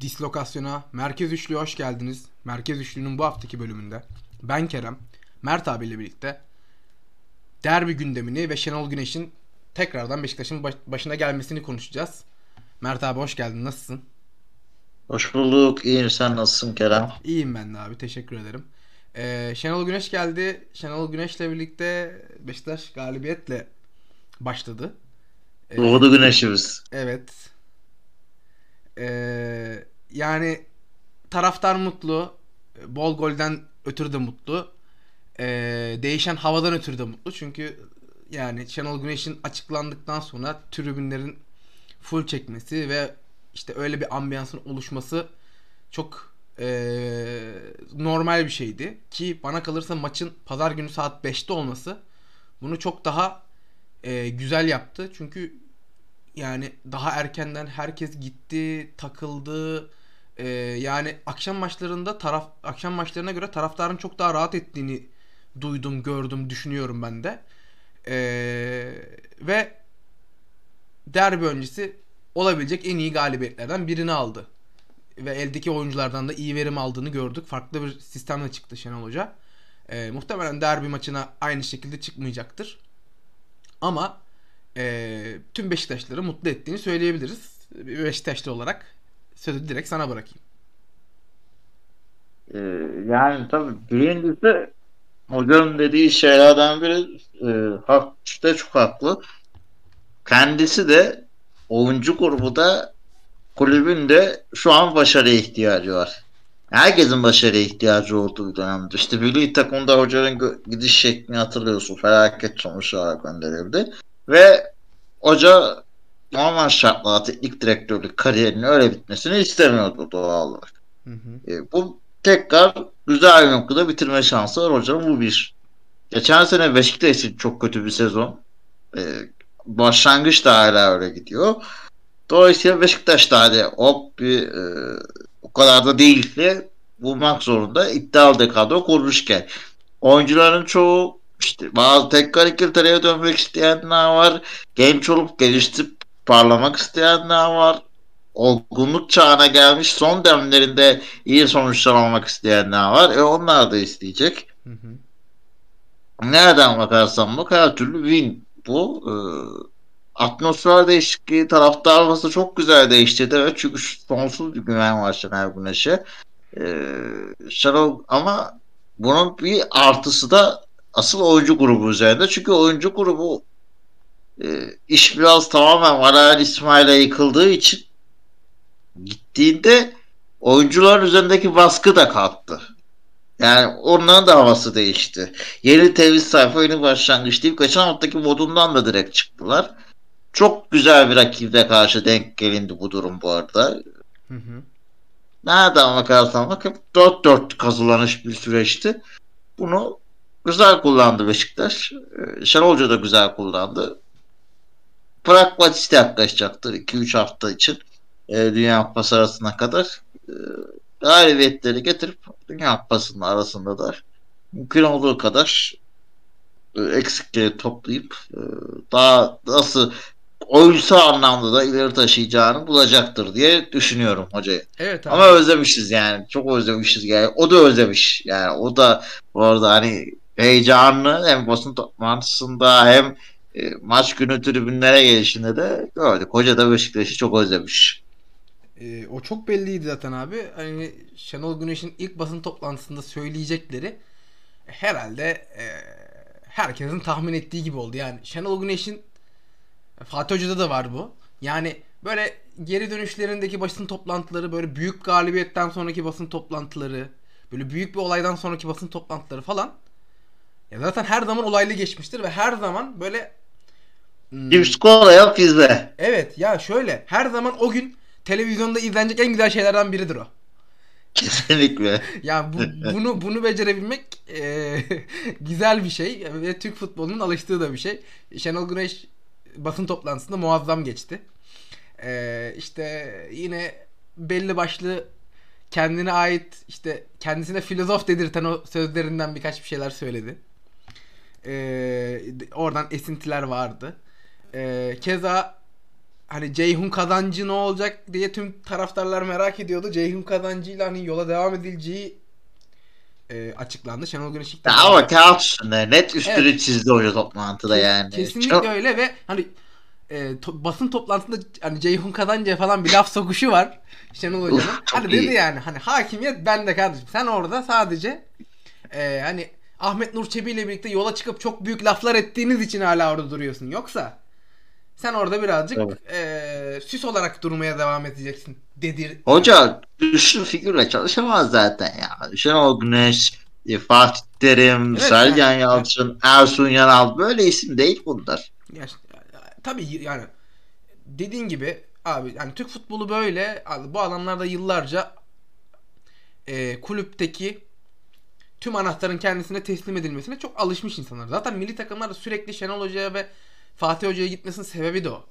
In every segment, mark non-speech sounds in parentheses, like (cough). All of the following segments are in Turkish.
Dislokasyona Merkez Üçlü'ye hoş geldiniz. Merkez Üçlü'nün bu haftaki bölümünde ben Kerem, Mert abiyle birlikte derbi gündemini ve Şenol Güneş'in tekrardan Beşiktaş'ın baş- başına gelmesini konuşacağız. Mert abi hoş geldin. Nasılsın? Hoş bulduk. İyiyim. Sen nasılsın Kerem? İyiyim ben de abi. Teşekkür ederim. Ee, Şenol Güneş geldi. Şenol Güneş'le birlikte Beşiktaş galibiyetle başladı. Ee, Doğdu güneşimiz. Evet. Ee, yani taraftar mutlu. Bol golden ötürü de mutlu. Ee, değişen havadan ötürü de mutlu. Çünkü yani Şenol Güneş'in açıklandıktan sonra tribünlerin full çekmesi ve işte öyle bir ambiyansın oluşması çok ee, normal bir şeydi. Ki bana kalırsa maçın pazar günü saat 5'te olması bunu çok daha ee, güzel yaptı. Çünkü yani daha erkenden herkes gitti, takıldı. Ee, yani akşam maçlarında taraf akşam maçlarına göre taraftarın çok daha rahat ettiğini duydum, gördüm, düşünüyorum ben de. Ee, ve derbi öncesi olabilecek en iyi galibiyetlerden birini aldı. Ve eldeki oyunculardan da iyi verim aldığını gördük. Farklı bir sistemle çıktı Şenol Hoca. Ee, muhtemelen derbi maçına aynı şekilde çıkmayacaktır. Ama e, tüm Beşiktaşları mutlu ettiğini söyleyebiliriz. Bir Beşiktaşlı olarak sözü direkt sana bırakayım. Ee, yani tabii birincisi hocanın dediği şeylerden biri e, hak, çok haklı. Kendisi de oyuncu grubu da kulübün de şu an başarıya ihtiyacı var. Herkesin başarıya ihtiyacı olduğu dönemde. İşte milli takımda hocanın gidiş şeklini hatırlıyorsun. Felaket sonuçlara gönderildi. Ve hoca normal şartlarda teknik direktörlük kariyerinin öyle bitmesini istemiyordu doğal olarak. Hı hı. E, bu tekrar güzel bir noktada bitirme şansı var hocam. Bu bir. Geçen sene Beşiktaş için çok kötü bir sezon. E, başlangıç da hala öyle gidiyor. Dolayısıyla Beşiktaş da hadi hop bir e, o kadar da değil diye bulmak zorunda. İddialı kadro kurmuşken. Oyuncuların çoğu işte bazı tekrar İngiltere'ye dönmek isteyenler var. Genç olup geliştirip parlamak isteyenler var. Olgunluk çağına gelmiş son demlerinde iyi sonuçlar almak isteyenler var. E onlar da isteyecek. Hı hı. Nereden bakarsan bak her türlü win bu. Ee, atmosfer değişikliği, taraftar havası çok güzel değişti. Evet çünkü sonsuz bir güven var Şener Güneş'e. Ee, Şenol ama bunun bir artısı da asıl oyuncu grubu üzerinde. Çünkü oyuncu grubu e, iş biraz tamamen Valerian İsmail'e yıkıldığı için gittiğinde oyuncuların üzerindeki baskı da kalktı. Yani onların da havası değişti. Yeni temiz sayfa, yeni başlangıç deyip geçen haftaki modundan da direkt çıktılar. Çok güzel bir rakibe karşı denk gelindi bu durum bu arada. Hı hı. Nereden bakarsan bak hep 4-4 kazılanış bir süreçti. Bunu güzel kullandı Beşiktaş. Ee, Şenol Hoca da güzel kullandı. Pragmatist yaklaşacaktır 2-3 hafta için. Ee, Dünya Kupası arasına kadar. Ee, galibiyetleri getirip Dünya Kupası'nın arasında da mümkün olduğu kadar e, eksikleri toplayıp e, daha nasıl oyunsal anlamda da ileri taşıyacağını bulacaktır diye düşünüyorum hocayı. Evet abi. Ama özlemişiz yani. Çok özlemişiz yani. O da özlemiş. Yani o da bu arada hani heyecanlı hem basın toplantısında hem e, maç günü tribünlere gelişinde de gördük. Hoca da Beşiktaş'ı çok özlemiş. Ee, o çok belliydi zaten abi. Hani Şenol Güneş'in ilk basın toplantısında söyleyecekleri herhalde e, herkesin tahmin ettiği gibi oldu. Yani Şenol Güneş'in Fatih Hoca'da da var bu. Yani böyle geri dönüşlerindeki basın toplantıları, böyle büyük galibiyetten sonraki basın toplantıları, böyle büyük bir olaydan sonraki basın toplantıları falan. Ya zaten her zaman olaylı geçmiştir ve her zaman böyle hmm, Cips kola yap bizde. Evet ya şöyle her zaman o gün televizyonda izlenecek en güzel şeylerden biridir o. Kesinlikle. (laughs) Ya bu, bunu bunu becerebilmek e, (laughs) güzel bir şey ve Türk futbolunun alıştığı da bir şey. Şenol Güneş basın toplantısında muazzam geçti. E, işte yine belli başlı kendine ait işte kendisine filozof dedirten o sözlerinden birkaç bir şeyler söyledi. E, oradan esintiler vardı. E, keza hani Ceyhun Kazancı ne olacak diye tüm taraftarlar merak ediyordu. Ceyhun Kazancı ile hani yola devam edileceği e, açıklandı. Şenol Güneş ilk defa- ama kağıt üstünde net üstünü Evet. çizdi hoca toplantıda yani. Kesinlikle Çok- öyle ve hani e, to- basın toplantısında hani Ceyhun Kazancı'ya falan bir laf sokuşu var Şenol Hoca'nın. Hani dedi yani hani hakimiyet bende kardeşim. Sen orada sadece e, hani Ahmet Nur Çebi ile birlikte yola çıkıp çok büyük laflar ettiğiniz için hala orada duruyorsun. Yoksa sen orada birazcık Evet. e, süs olarak durmaya devam edeceksin dedir. Hoca güçlü figürle çalışamaz zaten ya. Şenol Güneş, e, Fatih Terim, Evet, Sergen yani- Yalçın, Ersun Yanal böyle isim değil bunlar. Ya, tabii yani dediğin gibi abi yani Türk futbolu böyle bu alanlarda yıllarca e, kulüpteki tüm anahtarın kendisine teslim edilmesine çok alışmış insanlar. Zaten milli takımlar da sürekli Şenol Hoca'ya ve Fatih Hoca'ya gitmesinin sebebi de o.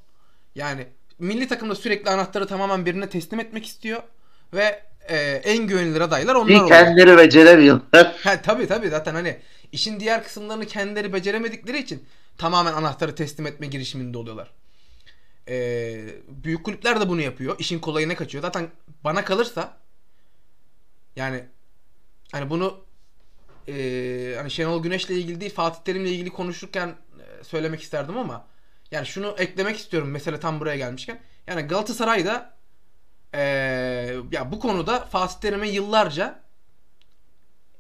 Yani milli takımda sürekli anahtarı tamamen birine teslim etmek istiyor ve e, en güvenilir adaylar onlar oluyor. kendileri beceremiyorlar. (laughs) Ha, tabii tabii zaten hani işin diğer kısımlarını kendileri beceremedikleri için tamamen anahtarı teslim etme girişiminde oluyorlar. Ee, büyük kulüpler de bunu yapıyor. İşin kolayına kaçıyor. Zaten bana kalırsa yani hani bunu ee, hani Şenol Güneş'le ilgili değil Fatih Terim'le ilgili konuşurken e, söylemek isterdim ama yani şunu eklemek istiyorum mesela tam buraya gelmişken. Yani Galatasaray'da ee, ya bu konuda Fatih Terim'e yıllarca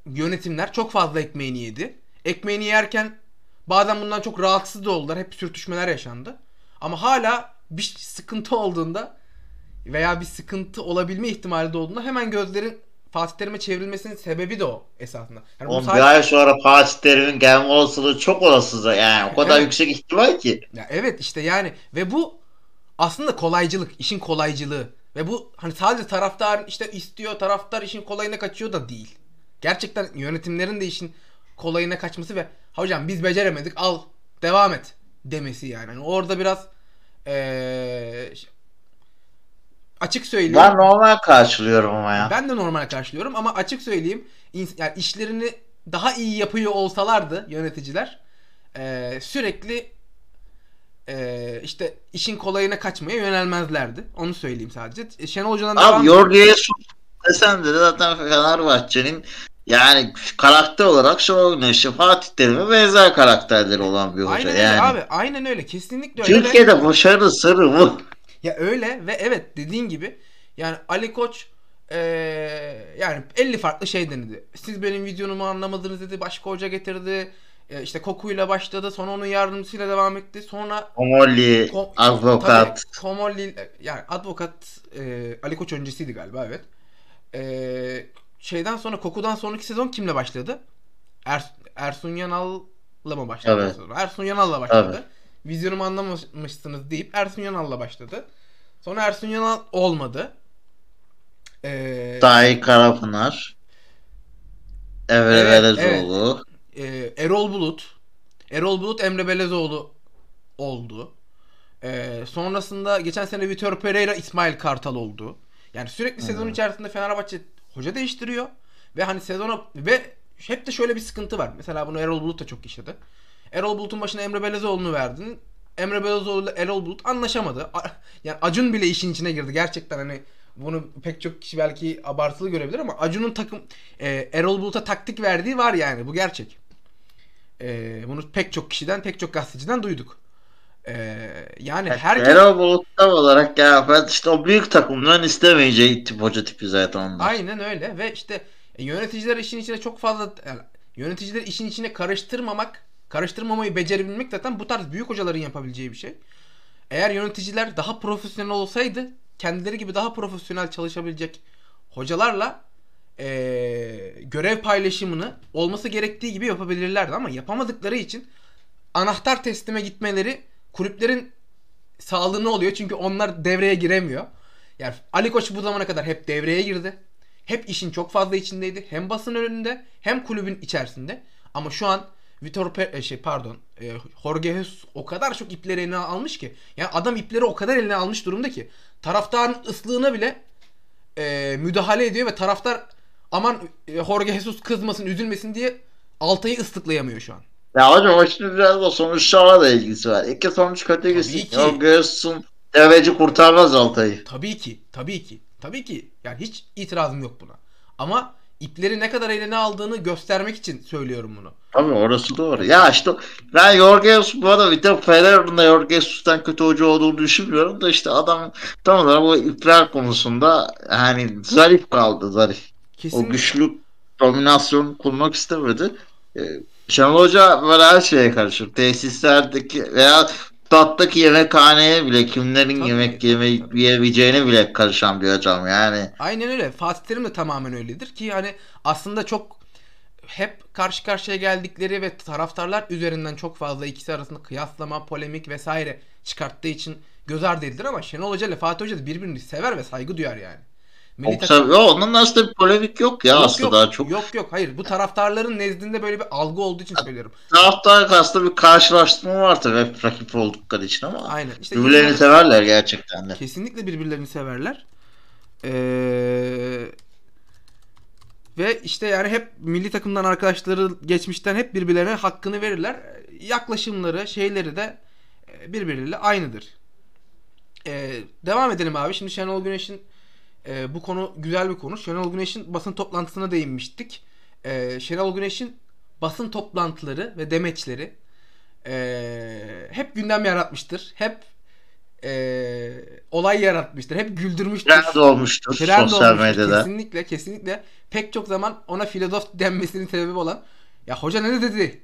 yönetimler çok fazla ekmeğini yedi. Ekmeğini yerken bazen bundan çok rahatsız da oldular. Hep sürtüşmeler yaşandı. Ama hala bir sıkıntı olduğunda veya bir sıkıntı olabilme ihtimali de olduğunda hemen gözlerin Fatih Terim'e çevrilmesinin sebebi de o esasında. Yani bu 11 sadece- ay sonra Fatih Terim'in gelme olasılığı çok olasız yani. O kadar Evet. yüksek ihtimal ki. Ya evet işte yani ve bu aslında kolaycılık, işin kolaycılığı. Ve bu hani sadece taraftar işte istiyor, taraftar işin kolayına kaçıyor da değil. Gerçekten yönetimlerin de işin kolayına kaçması ve hocam biz beceremedik al devam et demesi yani. Hani orada biraz eee, açık söyleyeyim. Ben normal karşılıyorum ama ya. Ben de normal karşılıyorum ama açık söyleyeyim yani işlerini daha iyi yapıyor olsalardı yöneticiler eee, sürekli eee, işte işin kolayına kaçmaya yönelmezlerdi. Onu söyleyeyim sadece. E, Şenol Hoca'dan Abi Jorge desen de zaten Fenerbahçe'nin yani karakter olarak Şenol Güneş'e Fatih Terim'e benzer karakterleri olan bir hoca. Aynen öyle yani. abi. Aynen öyle. Kesinlikle öyle. Türkiye'de başarı sırrı bu. Ya öyle ve evet dediğin gibi yani Ali Koç eee, yani 50 farklı şey denedi. Siz benim videonumu anlamadınız dedi. Başka hoca getirdi. E, işte Koku'yla başladı. Sonra onun yardımcısıyla devam etti. Sonra Omoli, Ko- advokat. Tabii, Komolli yani advokat e, Ali Koç öncesiydi galiba evet. E, şeyden sonra Koku'dan sonraki sezon kimle başladı? Er, Ersun Yanal'la mı başladı? Evet. Ersun Yanal'la başladı. Vizyonumu anlamamışsınız deyip Ersun Yanal'la başladı. Sonra Ersun Yanal olmadı. E, Tahir Karapınar. Emre Evet, Belezoğlu. e, Erol Bulut. Erol Bulut Emre Belezoğlu oldu. E, sonrasında geçen sene Vitor Pereira İsmail Kartal oldu. Yani sürekli sezon içerisinde Fenerbahçe hoca değiştiriyor. Ve hani sezona ve hep de şöyle bir sıkıntı var. Mesela bunu Erol Bulut da çok yaşadı. Erol Bulut'un başına Emre Belezoğlu'nu verdin. Emre Belezoğlu ile Erol Bulut anlaşamadı. Yani Acun bile işin içine girdi. Gerçekten hani bunu pek çok kişi belki abartılı görebilir ama Acun'un takım e, Erol Bulut'a taktik verdiği var yani. Bu gerçek. E, bunu pek çok kişiden, pek çok gazeteciden duyduk. E, yani herkes Erol Bulut tam olarak ya ben işte o büyük takımdan istemeyeceği tip hoca tipi zaten onlar. Aynen öyle ve işte e, yöneticiler işin içine çok fazla yani yöneticiler işin içine karıştırmamak, karıştırmamayı becerebilmek zaten bu tarz büyük hocaların yapabileceği bir şey. Eğer yöneticiler daha profesyonel olsaydı, kendileri gibi daha profesyonel çalışabilecek hocalarla e, görev paylaşımını olması gerektiği gibi yapabilirlerdi ama yapamadıkları için anahtar teslime gitmeleri kulüplerin sağlığına oluyor çünkü onlar devreye giremiyor. Yani Ali Koç bu zamana kadar hep devreye girdi. Hep işin çok fazla içindeydi. Hem basın önünde hem kulübün içerisinde. Ama şu an Vitor Pe- e, şey pardon e, Jorge Jesus o kadar çok ipleri eline almış ki. Yani adam ipleri o kadar eline almış durumda ki. Taraftarın ıslığına bile e, müdahale ediyor ve taraftar aman e, Jorge Jesus kızmasın üzülmesin diye Altay'ı ıslıklayamıyor şu an. Ya hocam o şimdi biraz da sonuçlarla da ilgisi var. İki sonuç kötü gitsin. Jorge Jesus'un deveci kurtarmaz Altay'ı. Tabii ki. Tabii ki. Tabii ki. Yani hiç itirazım yok buna. Ama ipleri ne kadar eline aldığını göstermek için söylüyorum bunu. Tabii orası doğru. Ya işte ben Jorge Jesus bu arada Vitor Pereira'nın da Jorge Jesus'tan kötü hoca olduğunu düşünmüyorum da işte adam tam olarak bu ipler konusunda yani zarif kaldı zarif. Kesinlikle. O güçlü dominasyon kurmak istemedi. Ee, Şenol Hoca böyle her şeye karışır. Tesislerdeki veya stattaki yemekhaneye bile kimlerin Tabii, yemek yeme yiyebileceğine bile karışan bir hocam yani. Aynen öyle. Fatih Terim de tamamen öyledir ki hani aslında çok hep karşı karşıya geldikleri ve taraftarlar üzerinden çok fazla ikisi arasında kıyaslama, polemik vesaire çıkarttığı için göz ardı edilir ama Şenol Hoca ile Fatih Hoca da birbirini sever ve saygı duyar yani. Milli takım- yo, onun aslında bir polemik yok ya Yok, aslında yok, daha çok. Yok yok hayır bu taraftarların nezdinde böyle bir algı olduğu için söylüyorum. Taraftar aslında bir karşılaştırma var tabii hep rakip oldukları için ama Aynen. İşte birbirlerini severler gerçekten de. Kesinlikle birbirlerini severler. Ee, ve işte yani hep milli takımdan arkadaşları geçmişten hep birbirlerine hakkını verirler. Yaklaşımları, şeyleri de e, birbiriyle aynıdır. Ee, devam edelim abi. Şimdi Şenol Güneş'in e, bu konu güzel bir konu. Şenol Güneş'in basın toplantısına değinmiştik. Ee, Şenol Güneş'in basın toplantıları ve demeçleri e, hep gündem yaratmıştır. Hep e, olay yaratmıştır. Hep güldürmüştür. Trend olmuştur Trend sosyal olmuştur. medyada. Kesinlikle kesinlikle pek çok zaman ona filozof denmesinin sebebi olan ya hoca ne dedi?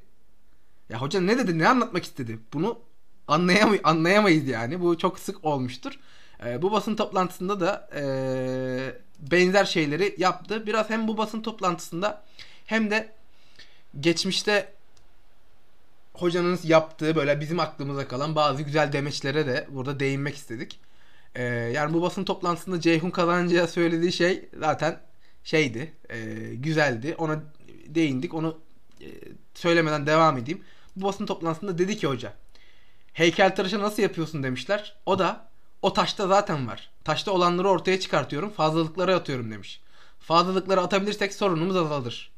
Ya hoca ne dedi? Ne anlatmak istedi? Bunu anlayamay anlayamayız yani. Bu çok sık olmuştur. Ee, bu basın toplantısında da ee, benzer şeyleri yaptı. Biraz hem bu basın toplantısında hem de geçmişte hocanın yaptığı böyle bizim aklımıza kalan bazı güzel demeçlere de burada değinmek istedik. Ee, yani bu basın toplantısında Ceyhun Kazancı'ya söylediği şey zaten şeydi, e, güzeldi. Ona değindik. Onu e, söylemeden devam edeyim. Bu basın toplantısında dedi ki hoca, heykeltıraşı nasıl yapıyorsun demişler. O da o taşta zaten var. Taşta olanları ortaya çıkartıyorum, fazlalıkları atıyorum demiş. Fazlalıkları atabilirsek sorunumuz azalır.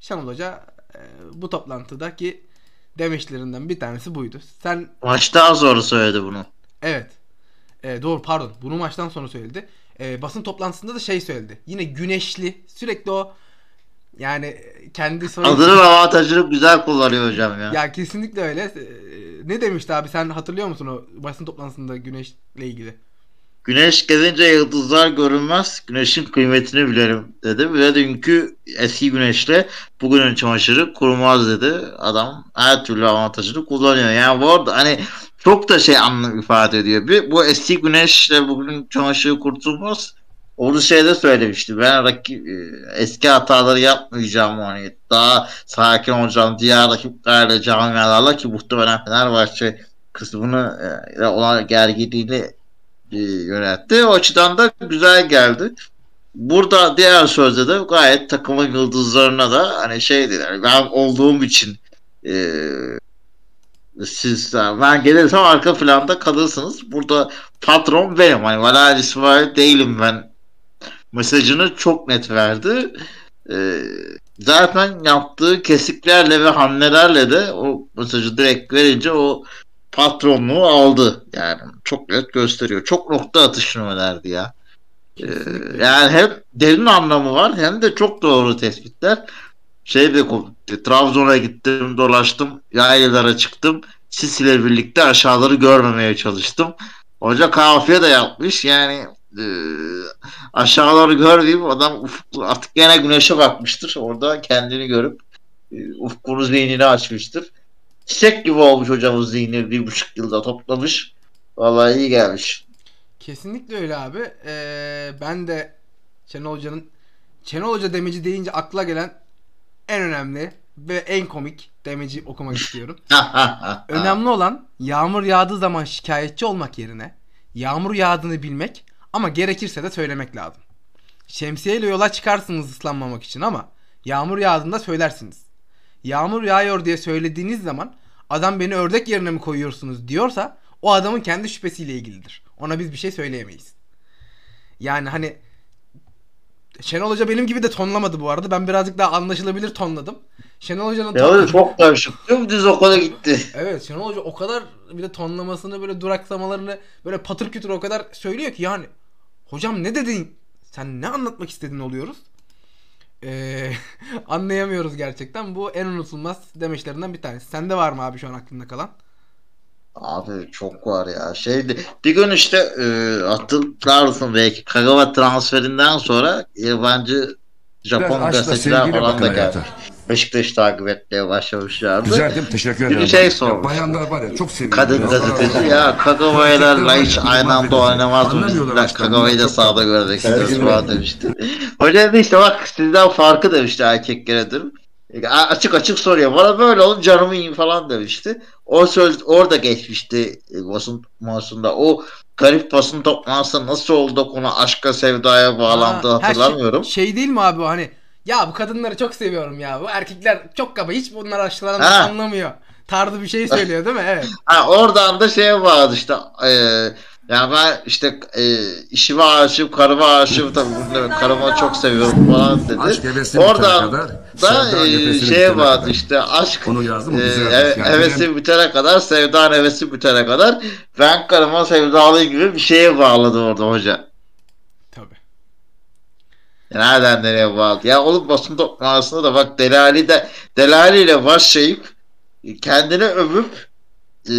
Şenol Hoca e, bu toplantıdaki demeçlerinden bir tanesi buydu. Sen Maçtan sonra söyledi bunu. Evet. Ee, doğru pardon. Bunu maçtan sonra söyledi. Ee, basın toplantısında da şey söyledi. Yine güneşli. Sürekli o yani kendi soru... Adını ve avantajını güzel kullanıyor hocam ya. Ya kesinlikle öyle. Ee, ne demişti abi sen hatırlıyor musun o basın toplantısında güneşle ilgili? Güneş gelince yıldızlar görünmez. Güneşin kıymetini bilirim dedi. Ve dünkü eski güneşle bugünün çamaşırı kurumaz dedi. Adam her türlü avantajını kullanıyor. Yani bu arada hani çok da şey anlam ifade ediyor. Bir, bu eski güneşle bugünün çamaşırı kurtulmaz. Onu şeyde söylemişti. Ben rakip, e, eski hataları yapmayacağım. Hani daha sakin olacağım. Diğer rakiplerle camialarla ki muhtemelen Fenerbahçe kısmını e, olan gerginliğini yönetti. O açıdan da güzel geldi. Burada diğer sözde de gayet takımın yıldızlarına da hani şey dediler. Ben olduğum için e, siz ben gelirsem arka planda kalırsınız. Burada patron benim. Hani Valal İsmail değilim ben mesajını çok net verdi. E, zaten yaptığı kesiklerle ve hamlelerle de o mesajı direkt verince o patronluğu aldı. Yani çok net gösteriyor. Çok nokta atışı önerdi ya. Ee, yani hem derin anlamı var hem de çok doğru tespitler. Şey de Trabzon'a gittim, dolaştım, yaylalara çıktım. Sis ile birlikte aşağıları görmemeye çalıştım. Hoca kafiye de yapmış. Yani e, aşağıları görmeyeyim adam ufuk, artık gene güneşe bakmıştır. Orada kendini görüp e, ufkunu zihnini açmıştır. Çiçek gibi olmuş hocamız zihni bir buçuk yılda toplamış. Vallahi iyi gelmiş. Kesinlikle öyle abi. Ee, ben de Şenol Hoca'nın Şenol Hoca demeci deyince akla gelen en önemli ve en komik demeci okumak istiyorum. (laughs) Önemli olan yağmur yağdığı zaman şikayetçi olmak yerine yağmur yağdığını bilmek ama gerekirse de söylemek lazım. Şemsiyeyle yola çıkarsınız ıslanmamak için ama yağmur yağdığında söylersiniz. Yağmur yağıyor diye söylediğiniz zaman adam beni ördek yerine mi koyuyorsunuz diyorsa o adamın kendi şüphesiyle ilgilidir. Ona biz bir şey söyleyemeyiz. Yani hani Şenol Hoca benim gibi de tonlamadı bu arada. Ben birazcık daha anlaşılabilir tonladım. Şenol Hoca'nın Ya ton- çok karışık. Dümdüz okula gitti. Evet Şenol Hoca o kadar bir de tonlamasını böyle duraksamalarını böyle patır kütür o kadar söylüyor ki yani hocam ne dedin? Sen ne anlatmak istedin oluyoruz? Ee, (laughs) anlayamıyoruz gerçekten. Bu en unutulmaz demeçlerinden bir tanesi. Sende var mı abi şu an aklında kalan? Abi çok var ya. Şeydi bir gün işte e, hatırlarsın belki Kagawa transferinden sonra yabancı Japon sevgiyle falan da geldi. Hayata. Beşiktaş'ı takip etmeye başlamışlardı. Rica ederim teşekkür Bir ederim. şey Ya sormuş. Bayanlar var ya çok seviyorum. Kadın gazeteci ya Kagawa'yla hiç aynı anda oynamaz mı? Kagawa'yı da tatlı. görmek istiyoruz falan demişti. Hoca da işte bak sizden farkı demişti erkeklere dedim. A- Açık açık soruyor. Bana böyle olun canımı yiyin falan demişti. O söz orada geçmişti e, basın toplantısında. O garip basın toplantısında nasıl oldu konu aşka sevdaya bağlandı Ha, her hatırlamıyorum. Şey, şey değil mi abi o hani ya bu kadınları çok seviyorum ya. Bu erkekler çok kaba. Hiç bunlar aşklarından Ha. anlamıyor. Tarzı bir şey söylüyor değil mi? Evet. (laughs) Ha, oradan da şey vardı işte e, yani ben işte e, işime aşığım, karıma aşığım tabii karıma çok seviyorum falan dedi. Aşk bitene Oradan kadar, da e, nefesini şey vardı kadar. işte aşk Onu yazdım, o e, güzel he- yazmış. Yani hevesi bitene kadar sevda hevesi bitene kadar ben karıma sevdalıyım gibi bir şeye bağladı orada hoca. Nereden nereye bağlı? Ya oğlum basın toplantısında da bak Delali de Delali ile başlayıp kendini övüp e,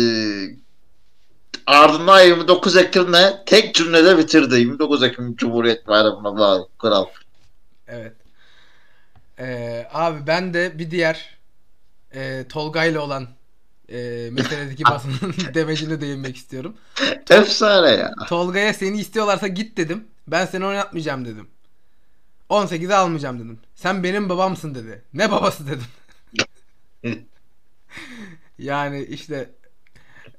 ardından 29 Ekim'le tek cümlede bitirdi. 29 Ekim Cumhuriyet Bayramı'na bağlı kral. Evet. Ee, abi ben de bir diğer e, Tolga ile olan e, meseledeki (laughs) basının (laughs) demecine değinmek istiyorum. Efsane ya. Tolga'ya seni istiyorlarsa git dedim. Ben seni oynatmayacağım dedim. 18'e almayacağım dedim. Sen benim babamsın dedi. Ne babası dedim. (laughs) yani işte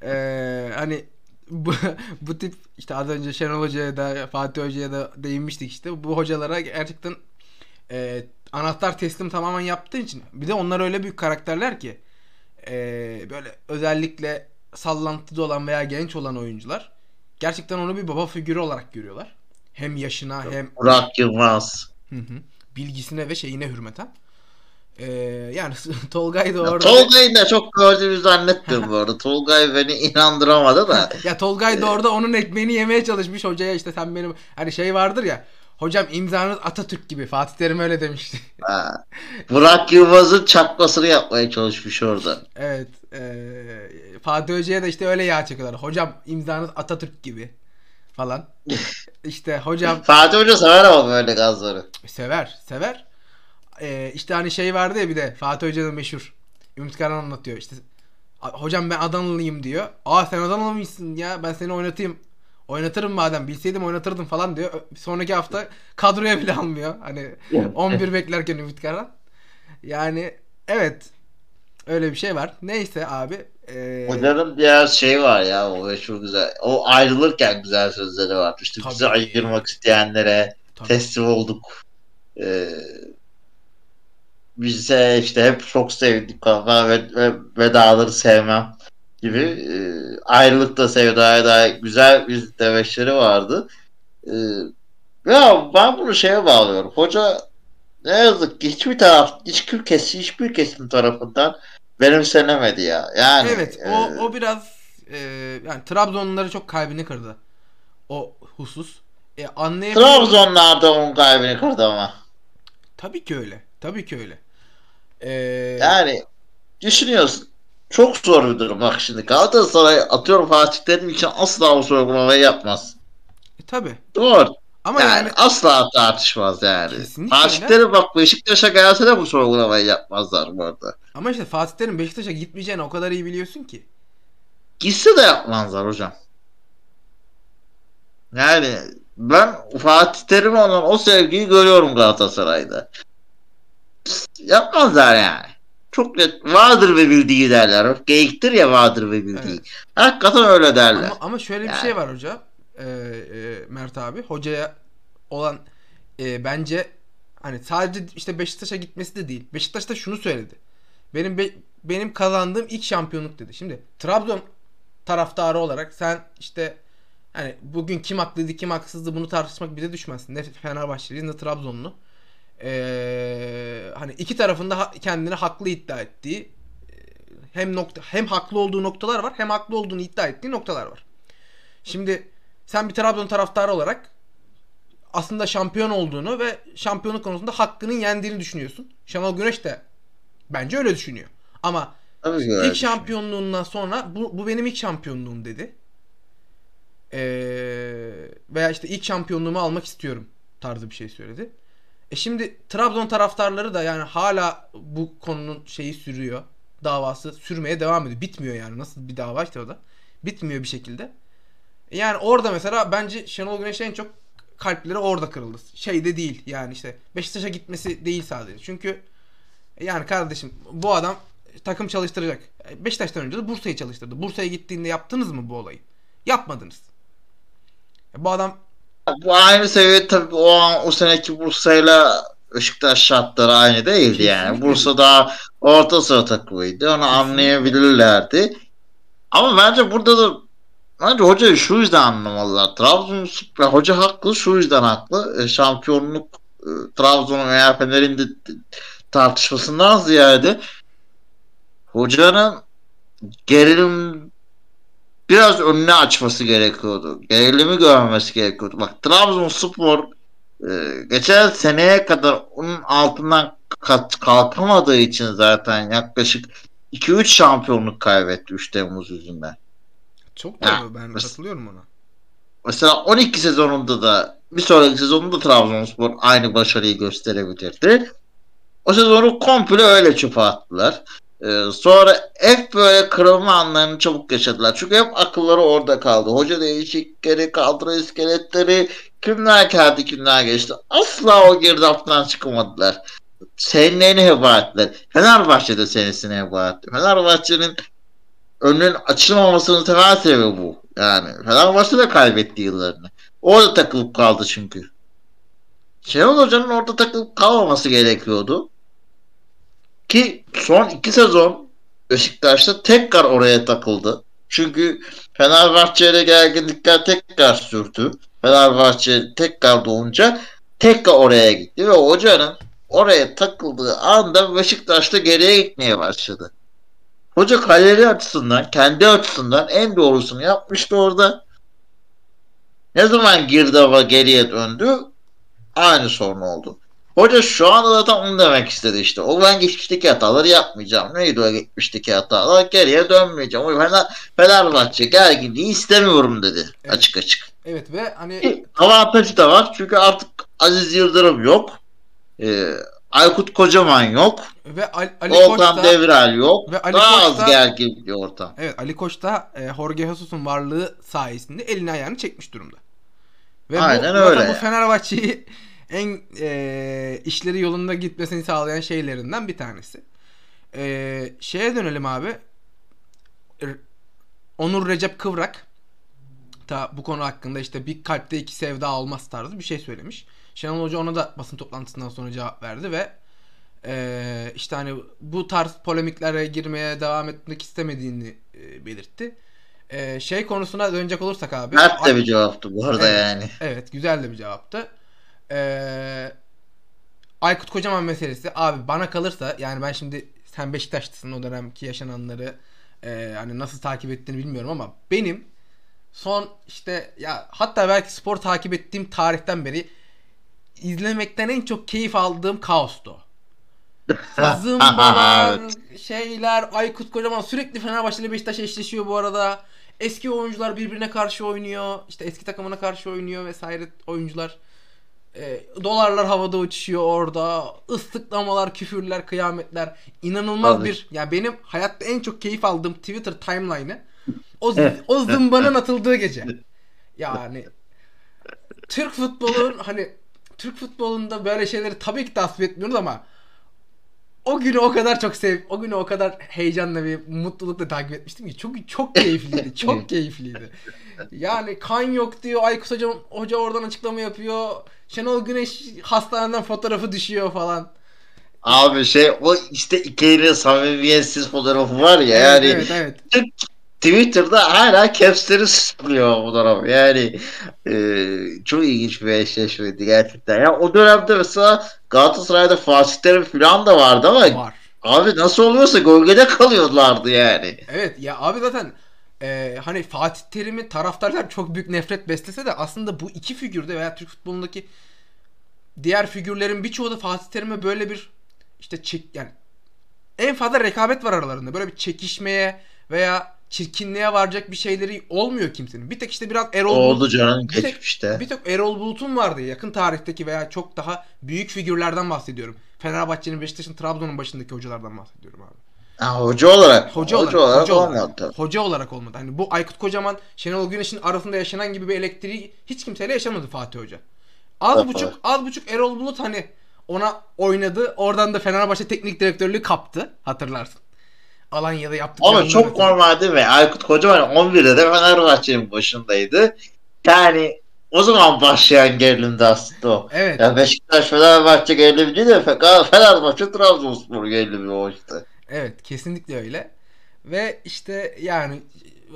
eee, hani bu, bu tip işte az önce Şenol Hoca'ya da Fatih Hoca'ya da değinmiştik işte. Bu hocalara gerçekten eee, anahtar teslim tamamen yaptığı için bir de onlar öyle büyük karakterler ki eee, böyle özellikle sallantıda olan veya genç olan oyuncular gerçekten onu bir baba figürü olarak görüyorlar. Hem yaşına hem Burak Yılmaz. Hı hı. bilgisine ve şeyine hürmeten. Ee, yani (laughs) Tolgay da orada Tolga'yı da çok gördüğümü zannetmiyorum bu arada. (laughs) Tolgay beni inandıramadı da. ya Tolgay da orada onun ekmeğini yemeye çalışmış hocaya işte sen benim hani şey vardır ya hocam imzanız Atatürk gibi Fatih Terim öyle demişti. Ha. Burak Yılmaz'ın çakmasını yapmaya çalışmış orada. evet. ee, Fatih Hoca'ya da işte öyle yağ çekiyorlar. Hocam imzanız Atatürk gibi falan. (laughs) işte hocam Fatih Hoca sever ama böyle gazları. Sever, sever. Ee, işte hani şey vardı ya bir de Fatih Hoca'nın meşhur. Ümit Karan anlatıyor. İşte "A- hocam ben Adanalıyım diyor. Aa sen Adanalı mısın ya? Ben seni oynatayım. Oynatırım madem. Bilseydim oynatırdım falan diyor. Sonraki hafta kadroya bile almıyor. Hani (laughs) 11 beklerken Ümit Karan. Yani evet. Öyle bir şey var. Neyse abi. Ee, Hocanın diğer şey var ya o meşhur güzel. O ayrılırken güzel sözleri var. İşte Tabii. bizi ayırmak isteyenlere tabii. teslim olduk. Ee, bize işte hep çok sevdik falan ve, ve vedaları sevmem gibi e, ayrılıkta sevdaya dair güzel bir demeçleri vardı. Ee, ya ben bunu şeye bağlıyorum. Hoca ne yazık ki hiçbir taraf, hiçbir kesim, hiçbir kesim tarafından benimsenemedi ya. Yani Evet o, e, o biraz e, yani Trabzonluları çok kalbini kırdı. O husus. E, anlayabiliyorum. Trabzonlar da onun kalbini kırdı ama. Tabii ki öyle. Tabii ki öyle. Ee, Yani düşünüyorsun. Çok zor bir durum. Bak şimdi Galatasaray atıyorum Fatih Terim için asla bu sorgulamayı yapmaz. e, tabii. Doğru. Ama yani, yani, asla tartışmaz yani. Kesinlikle Fatih. Terim bak Beşiktaş'a gelse de bu sorgulamayı yapmazlar bu arada. ama işte Fatih Terim Beşiktaş'a gitmeyeceğini o kadar iyi biliyorsun ki. Gitse de yapmazlar hocam. Yani ben Fatih Terim'e olan o sevgiyi görüyorum Galatasaray'da. Yapmazlar yani. Çok net. Vardır ve bildiği derler. Geyiktir ya vardır ve bildiği. Evet. Hakikaten öyle derler. Ama, ama şöyle bir Yani. şey var hoca. Ee, e, Mert abi. Hocaya olan e, bence hani sadece işte Beşiktaş'a gitmesi de değil. Beşiktaş da şunu söyledi. Benim be- benim kazandığım ilk şampiyonluk dedi. Şimdi Trabzon taraftarı olarak sen işte Hani bugün kim haklıydı kim haksızdı bunu tartışmak bize düşmez. Ne Fenerbahçeliyiz ne Trabzonlu. Ee, hani iki tarafında kendini haklı iddia ettiği e, hem nokta hem haklı olduğu noktalar var hem haklı olduğunu iddia ettiği noktalar var. Şimdi sen bir Trabzon taraftarı olarak aslında şampiyon olduğunu ve şampiyonluk konusunda hakkının yendiğini düşünüyorsun. Şenol Güneş de bence öyle düşünüyor. Ama Tabii ilk şampiyonluğundan sonra bu, bu benim ilk şampiyonluğum dedi. Ee, veya işte ilk şampiyonluğumu almak istiyorum tarzı bir şey söyledi. E şimdi Trabzon taraftarları da yani hala bu konunun şeyi sürüyor. Davası sürmeye devam ediyor. Bitmiyor yani. Nasıl bir dava işte o da. Bitmiyor bir şekilde. Yani orada mesela bence Şenol Güneş'in en çok kalpleri orada kırıldı. Şeyde değil yani işte Beşiktaş'a gitmesi değil sadece. Çünkü yani kardeşim bu adam takım çalıştıracak. Beşiktaş'tan önce de Bursa'yı çalıştırdı. Bursa'ya gittiğinde yaptınız mı bu olayı? Yapmadınız. Bu adam Bu aynı seviye tabii o an o seneki Bursa'yla Beşiktaş şartları aynı değildi yani. Bursa daha orta sıra takımıydı. Onu anlayabilirlerdi. Ama bence burada da bence hocayı şu yüzden anlamalılar. Trabzonspor hoca haklı şu yüzden haklı. E, şampiyonluk e, Trabzon'un veya Fener'in de tartışmasından ziyade hocanın gerilim biraz önüne açması gerekiyordu. Gerilimi görmemesi gerekiyordu. Bak Trabzonspor e, geçen seneye kadar onun altından kalkamadığı için zaten yaklaşık 2-3 şampiyonluk kaybetti 3 Temmuz yüzünden. Çok doğru ben mes- katılıyorum ona. Mesela 12 sezonunda da bir sonraki sezonunda Trabzonspor aynı başarıyı gösterebilirdi. O sezonu komple öyle çöpe attılar. Ee, sonra hep böyle kırılma anlarını çabuk yaşadılar. Çünkü hep akılları orada kaldı. Hoca değişiklikleri, kadro iskeletleri, kimler geldi kimler geçti. Asla o girdaptan çıkamadılar. Senelerini heba ettiler. Fenerbahçe de senesini heba etti. Fenerbahçe'nin önünün açılmamasının temel sebebi bu. Yani Fenerbahçe de kaybetti yıllarını. Orada takılıp kaldı çünkü. Şenol Hoca'nın orada takılıp kalmaması gerekiyordu. Ki son iki sezon Beşiktaş'ta tekrar oraya takıldı. Çünkü Fenerbahçe'yle gerginlikler tekrar sürdü. Fenerbahçe tekrar doğunca tekrar oraya gitti ve hocanın oraya takıldığı anda Beşiktaş'ta geriye gitmeye başladı. Hoca kariyer açısından, kendi açısından en doğrusunu yapmıştı orada. Ne zaman girdi ama geriye döndü aynı sorun oldu. Hoca şu anda zaten onu demek istedi işte. O ben geçmişteki hataları yapmayacağım. Neydi o geçmişteki hatalar? Geriye dönmeyeceğim. O Fener, Fenerbahçe gerginliği istemiyorum dedi. Evet. Açık açık. Evet ve hani Avantajı da var. Çünkü artık Aziz Yıldırım yok. Ee, Aykut Kocaman yok. ve Ali, Ali Koç da Devrel yok. Ve Ali Daha Koç az da- gergin bir ortam. Evet Ali Koç da e, Jorge Jesus'un varlığı sayesinde elini ayağını çekmiş durumda. Ve Aynen bu, öyle bu. Fenerbahçe'yi (laughs) en e, işleri yolunda gitmesini sağlayan şeylerinden bir tanesi. E, şeye dönelim abi. Onur Recep Kıvrak da bu konu hakkında işte bir kalpte iki sevda olmaz tarzı bir şey söylemiş. Şenol Hoca ona da basın toplantısından sonra cevap verdi ve e, işte hani bu tarz polemiklere girmeye devam etmek istemediğini e, belirtti. E, şey konusuna dönecek olursak abi. Mert de bir cevaptı bu arada Evet. yani. Evet güzel de bir cevaptı. Ee, Aykut Kocaman meselesi abi bana kalırsa yani ben şimdi sen Beşiktaşlısın o dönemki yaşananları e, hani nasıl takip ettiğini bilmiyorum ama benim son işte ya hatta belki spor takip ettiğim tarihten beri izlemekten en çok keyif aldığım kaostu. (laughs) Zımbalar, (laughs) şeyler, Aykut Kocaman sürekli Fenerbahçe ile Beşiktaş eşleşiyor bu arada. Eski oyuncular birbirine karşı oynuyor. İşte eski takımına karşı oynuyor vesaire oyuncular. E, dolarlar havada uçuşuyor orada. Islıklamalar, küfürler, kıyametler. İnanılmaz Tabii. bir ya benim hayatta en çok keyif aldığım Twitter timeline'ı o, o zımbanın atıldığı gece. Yani Türk futbolun hani Türk futbolunda böyle şeyleri tabii ki tasvip etmiyoruz ama o günü o kadar çok sev, o günü o kadar heyecanla ve mutlulukla takip etmiştim ki çok çok keyifliydi, (laughs) çok keyifliydi. Yani kan yok diyor, Aykut Hoca, hoca oradan açıklama yapıyor. Şenol Güneş hastaneden fotoğrafı düşüyor falan. Abi şey o işte ikili samimiyetsiz fotoğrafı var ya yani evet, evet, evet. Türk Twitter'da hala capsleri sıkılıyor bu fotoğraf. Yani e, çok ilginç bir eşleşmeydi gerçekten. Ya o dönemde mesela Galatasaray'da Fatih Terim falan da vardı ama Var. abi nasıl oluyorsa gölgede kalıyorlardı yani. Evet ya abi zaten e, hani Fatih Terim'i taraftarlar çok büyük nefret beslese de aslında bu iki figürde veya Türk futbolundaki diğer figürlerin birçoğu da Fatih Terim'e böyle bir işte çek, yani en fazla rekabet var aralarında. Böyle bir çekişmeye veya çirkinliğe varacak bir şeyleri olmuyor kimsenin. Bir tek işte biraz Erol Bulut- Oldu canım bir tek, geçmişte. bir tek Erol Bulut'un vardı yakın tarihteki veya çok daha büyük figürlerden bahsediyorum. Fenerbahçe'nin, Beşiktaş'ın, Trabzon'un başındaki hocalardan bahsediyorum abi. Ha, hoca olarak. Hoca, olarak, olarak hoca olarak, olmadı tabii. hoca olarak olmadı. Hani bu Aykut Kocaman, Şenol Güneş'in arasında yaşanan gibi bir elektriği hiç kimseyle yaşamadı Fatih Hoca. Az Evet. buçuk, az buçuk Erol Bulut hani ona oynadı. Oradan da Fenerbahçe teknik direktörlüğü kaptı. Hatırlarsın. Alanya'da yaptıklarından Ama çok ötürü. normal değil mi? Aykut Kocaman 11'de de Fenerbahçe'nin başındaydı. Yani o zaman başlayan gerilimdi aslında o. Evet. Ya Beşiktaş Fenerbahçe gerilimi değil de Fe- Fenerbahçe Trabzonspor gerilimi o işte. Evet kesinlikle öyle. Ve işte yani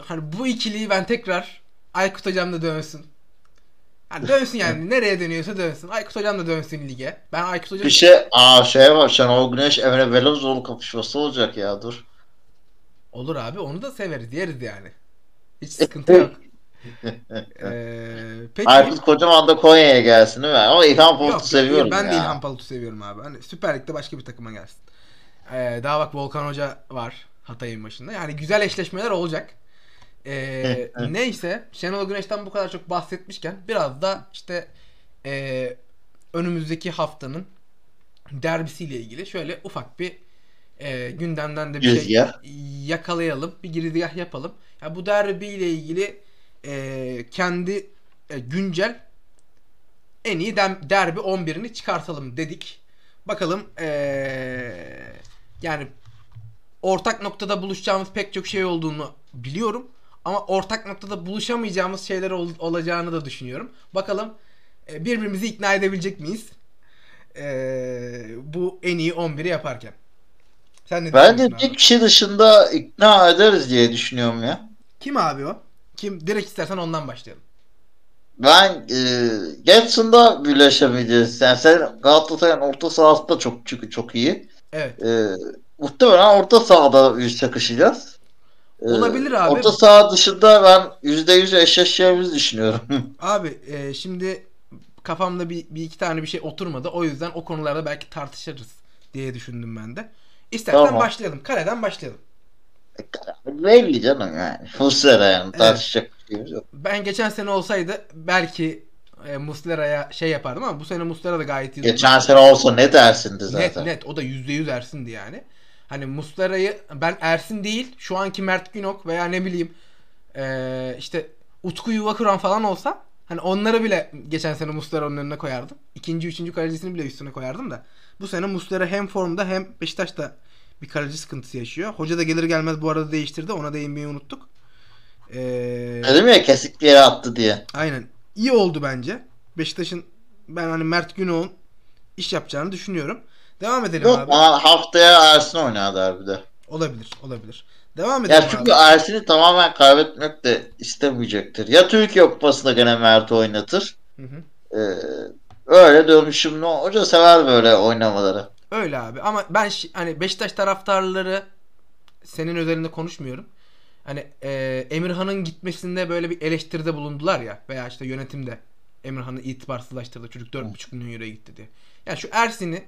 hani bu ikiliyi ben tekrar Aykut hocam da dönsün. Hani dönsün yani (laughs) nereye dönüyorsa dönsün. Aykut hocam da dönsün lige. Ben Aykut hocam Bir şey, aa şey var, Şenol Güneş Emre Belözoğlu kapışması olacak ya dur. Olur abi onu da severiz yeriz yani. Hiç (laughs) sıkıntı yok. (laughs) Ee, peki Aykut Kocaman da Konya'ya gelsin değil mi? Ama İlhan yok, seviyorum ben ya. de İlhan Palut'u seviyorum abi. Hani Süper Lig'de başka bir takıma gelsin. Ee, daha bak Volkan Hoca var Hatay'ın başında. Yani güzel eşleşmeler olacak. Ee, (laughs) neyse Şenol Güneş'ten bu kadar çok bahsetmişken biraz da işte ee, önümüzdeki haftanın derbisiyle ilgili şöyle ufak bir ee, gündemden de bir şey yakalayalım. Bir girizgah yapalım. Ya bu derbiyle ilgili ee, kendi e, güncel en iyi derbi 11'ini çıkartalım dedik. Bakalım ee, yani ortak noktada buluşacağımız pek çok şey olduğunu biliyorum. Ama ortak noktada buluşamayacağımız şeyler ol- olacağını da düşünüyorum. Bakalım e, birbirimizi ikna edebilecek miyiz? E, bu en iyi 11'i yaparken. Sen ne Bence düşünüyorsun bir kişi dışında ikna ederiz diye düşünüyorum ya. Kim abi o? Kim? Direkt istersen ondan başlayalım. Ben e, Getson'da birleşemeyeceğiz. Yani sen Galatasaray'ın orta sahası da çok çünkü çok iyi. Evet. E, muhtemelen orta sahada yüz çakışacağız. E, Olabilir abi. Orta saha dışında ben %100 eşleşeceğimizi düşünüyorum. (laughs) Abi e, şimdi kafamda bir, bir iki tane bir şey oturmadı. O yüzden o konularda belki tartışırız diye düşündüm ben de. İstersen Tamam. başlayalım. Kaleden başlayalım. Belli canım yani. (laughs) Muslera yani tartışacak bir şeyimiz yok. Ben geçen sene olsaydı belki e, Muslera'ya şey yapardım ama bu sene Muslera da gayet iyi. Geçen sene olsa ne dersindi Net zaten. net o da %100 Ersin'di yani. Hani Muslera'yı ben Ersin değil şu anki Mert Günok veya ne bileyim e, işte Utku Yuvakuran falan olsa hani onları bile geçen sene Muslera'nın önüne koyardım. İkinci, üçüncü kalecisini bile üstüne koyardım da. Bu sene Muslera hem formda hem Beşiktaş'ta bir kaleci sıkıntısı yaşıyor. Hoca da gelir gelmez bu arada değiştirdi. Ona değinmeyi unuttuk. Eee Dedim ya kesik bir yere attı diye. Aynen. İyi oldu bence. Beşiktaş'ın ben hani Mert Günok'un iş yapacağını düşünüyorum. Devam edelim Yok abi. bana haftaya Ersin oynar derbide. Olabilir, olabilir. Devam edelim Ya çünkü abi. Ersin'i tamamen kaybetmek de istemeyecektir. Ya Türkiye Kupası'nda gene Mert'i oynatır. Hı hı. Ee, öyle dönüşümlü. Hoca sever böyle oynamaları. Öyle abi ama ben hani Beşiktaş taraftarları senin özelinde konuşmuyorum. Hani e, Emirhan'ın gitmesinde böyle bir eleştiride bulundular ya veya işte yönetimde Emirhan'ı itibarsızlaştırdı. Çocuk 4,5 milyon euroya gitti diye. Yani şu Ersin'i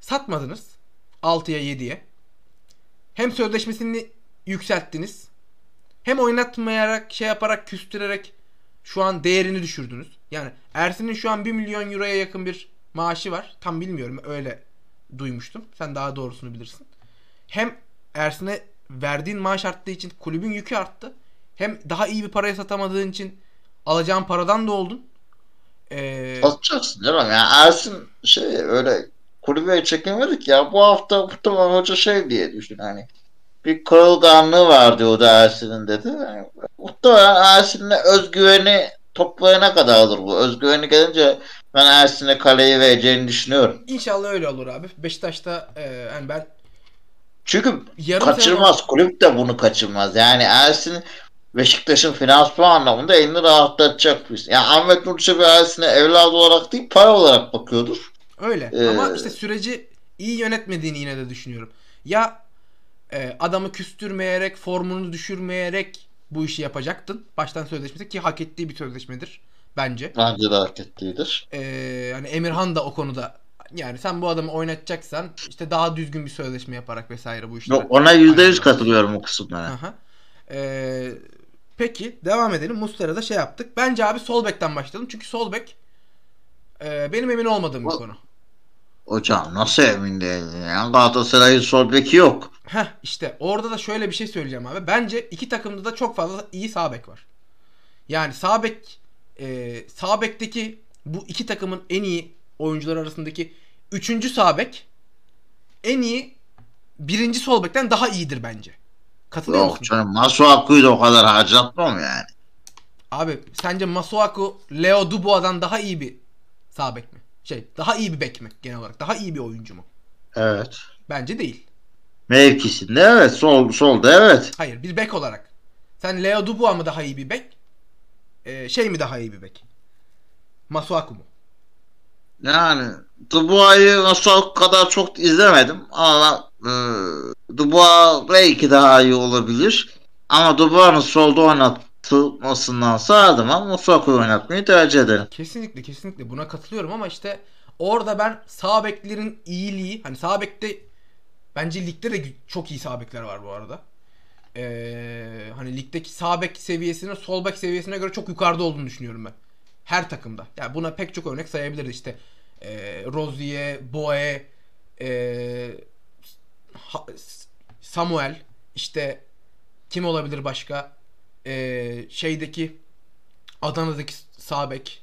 satmadınız 6'ya 7'ye. Hem sözleşmesini yükselttiniz. Hem oynatmayarak şey yaparak küstürerek şu an değerini düşürdünüz. Yani Ersin'in şu an 1 milyon euroya yakın bir maaşı var. Tam bilmiyorum öyle duymuştum. Sen daha doğrusunu bilirsin. Hem Ersin'e verdiğin maaş arttığı için kulübün yükü arttı. Hem daha iyi bir paraya satamadığın için alacağın paradan da oldun. Ee, Satacaksın canım. Yani Ersin şey öyle kulübe çekemedik ya. Bu hafta muhtemelen hoca şey diye düşün hani. Bir kırılganlığı var diyordu Ersin'in dedi. Yani, muhtemelen Ersin'le özgüveni toplayana kadardır bu. Özgüveni gelince ben Ersin'e kaleyi vereceğini düşünüyorum. İnşallah öyle olur abi. Beşiktaş'ta e, yani ben Çünkü Yarım kaçırmaz. Kulüp de bunu kaçırmaz. Yani Ersin Beşiktaş'ın finansman anlamında elini rahatlatacak bir Yani Ahmet Nur Çebi Ersin'e evladı olarak değil para olarak bakıyordur. Öyle. Ee, Ama işte süreci iyi yönetmediğini yine de düşünüyorum. Ya e, adamı küstürmeyerek, formunu düşürmeyerek bu işi yapacaktın. Baştan sözleşmesi ki hak ettiği bir sözleşmedir bence. Bence de hak ettiğidir. Ee, hani Emirhan da o konuda yani sen bu adamı oynatacaksan işte daha düzgün bir sözleşme yaparak vesaire bu işleri. Yok, ona yüzde yüz Aynen. katılıyorum o kısımlara. Aha. Ee, peki devam edelim. Muslera'da şey yaptık. Bence abi sol bekten başlayalım. Çünkü sol bek e, benim emin olmadığım bir konu. Hocam nasıl emin değilim ya? Galatasaray'ın sol beki yok. Heh işte orada da şöyle bir şey söyleyeceğim abi. Bence iki takımda da çok fazla iyi sağ bek var. Yani sağ bek e, sağ bekteki bu iki takımın en iyi oyuncular arasındaki üçüncü sağ bek en iyi birinci sol bekten daha iyidir bence. Katılıyor Yok musun? canım Masuaku'yu da o kadar harcatmam yani. Abi sence Masuaku Leo Dubois'dan daha iyi bir sağ bek mi? Şey daha iyi bir bek mi genel olarak? Daha iyi bir oyuncu mu? Evet. Bence değil. Mevkisinde evet. Sol, solda evet. Hayır bir bek olarak. Sen Leo Dubois mı daha iyi bir bek? Ee, şey mi daha iyi bir bek? Masuaku mu? Yani Dubois'ı Masuaku kadar çok izlemedim ama e, Dubois belki daha iyi olabilir. Ama Dubois'ın solda oynatılmasından her zaman Masuaku'yu oynatmayı tercih ederim. Kesinlikle kesinlikle buna katılıyorum ama işte orada ben sağ beklerin iyiliği hani sağ bekte bence ligde de çok iyi sağ bekler var bu arada. Ee, hani ligdeki sağ bek seviyesinin sol bek seviyesine göre çok yukarıda olduğunu düşünüyorum ben. Her takımda. Yani buna pek çok örnek sayabiliriz işte. E, Rozier, Boe, e, Samuel, işte kim olabilir başka? E, şeydeki Adana'daki sağ bek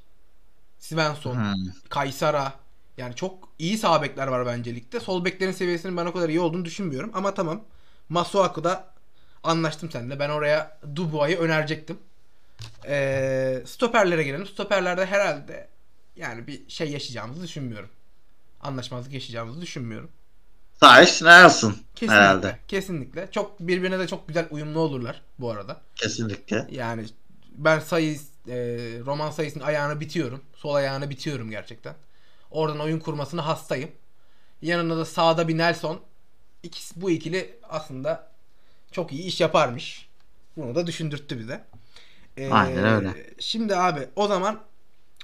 Svensson, Hmm. Kaysara yani çok iyi sağ bekler var bence ligde. Sol beklerin seviyesinin ben o kadar iyi olduğunu düşünmüyorum ama tamam. Masuaku'da anlaştım seninle. Ben oraya Dubois'ı önerecektim. Ee, stoperlere gelelim. Stoperlerde herhalde yani bir şey yaşayacağımızı düşünmüyorum. Anlaşmazlık yaşayacağımızı düşünmüyorum. Sayıs Nelson Kesinlikle. herhalde. Kesinlikle. Çok birbirine de çok güzel uyumlu olurlar bu arada. Kesinlikle. Yani ben sayı e, roman sayısının ayağını bitiyorum. Sol ayağını bitiyorum gerçekten. Oradan oyun kurmasına hastayım. Yanında da sağda bir Nelson. İkisi, bu ikili aslında çok iyi iş yaparmış. Bunu da düşündürttü bize. Ee, Aynen öyle. Şimdi abi o zaman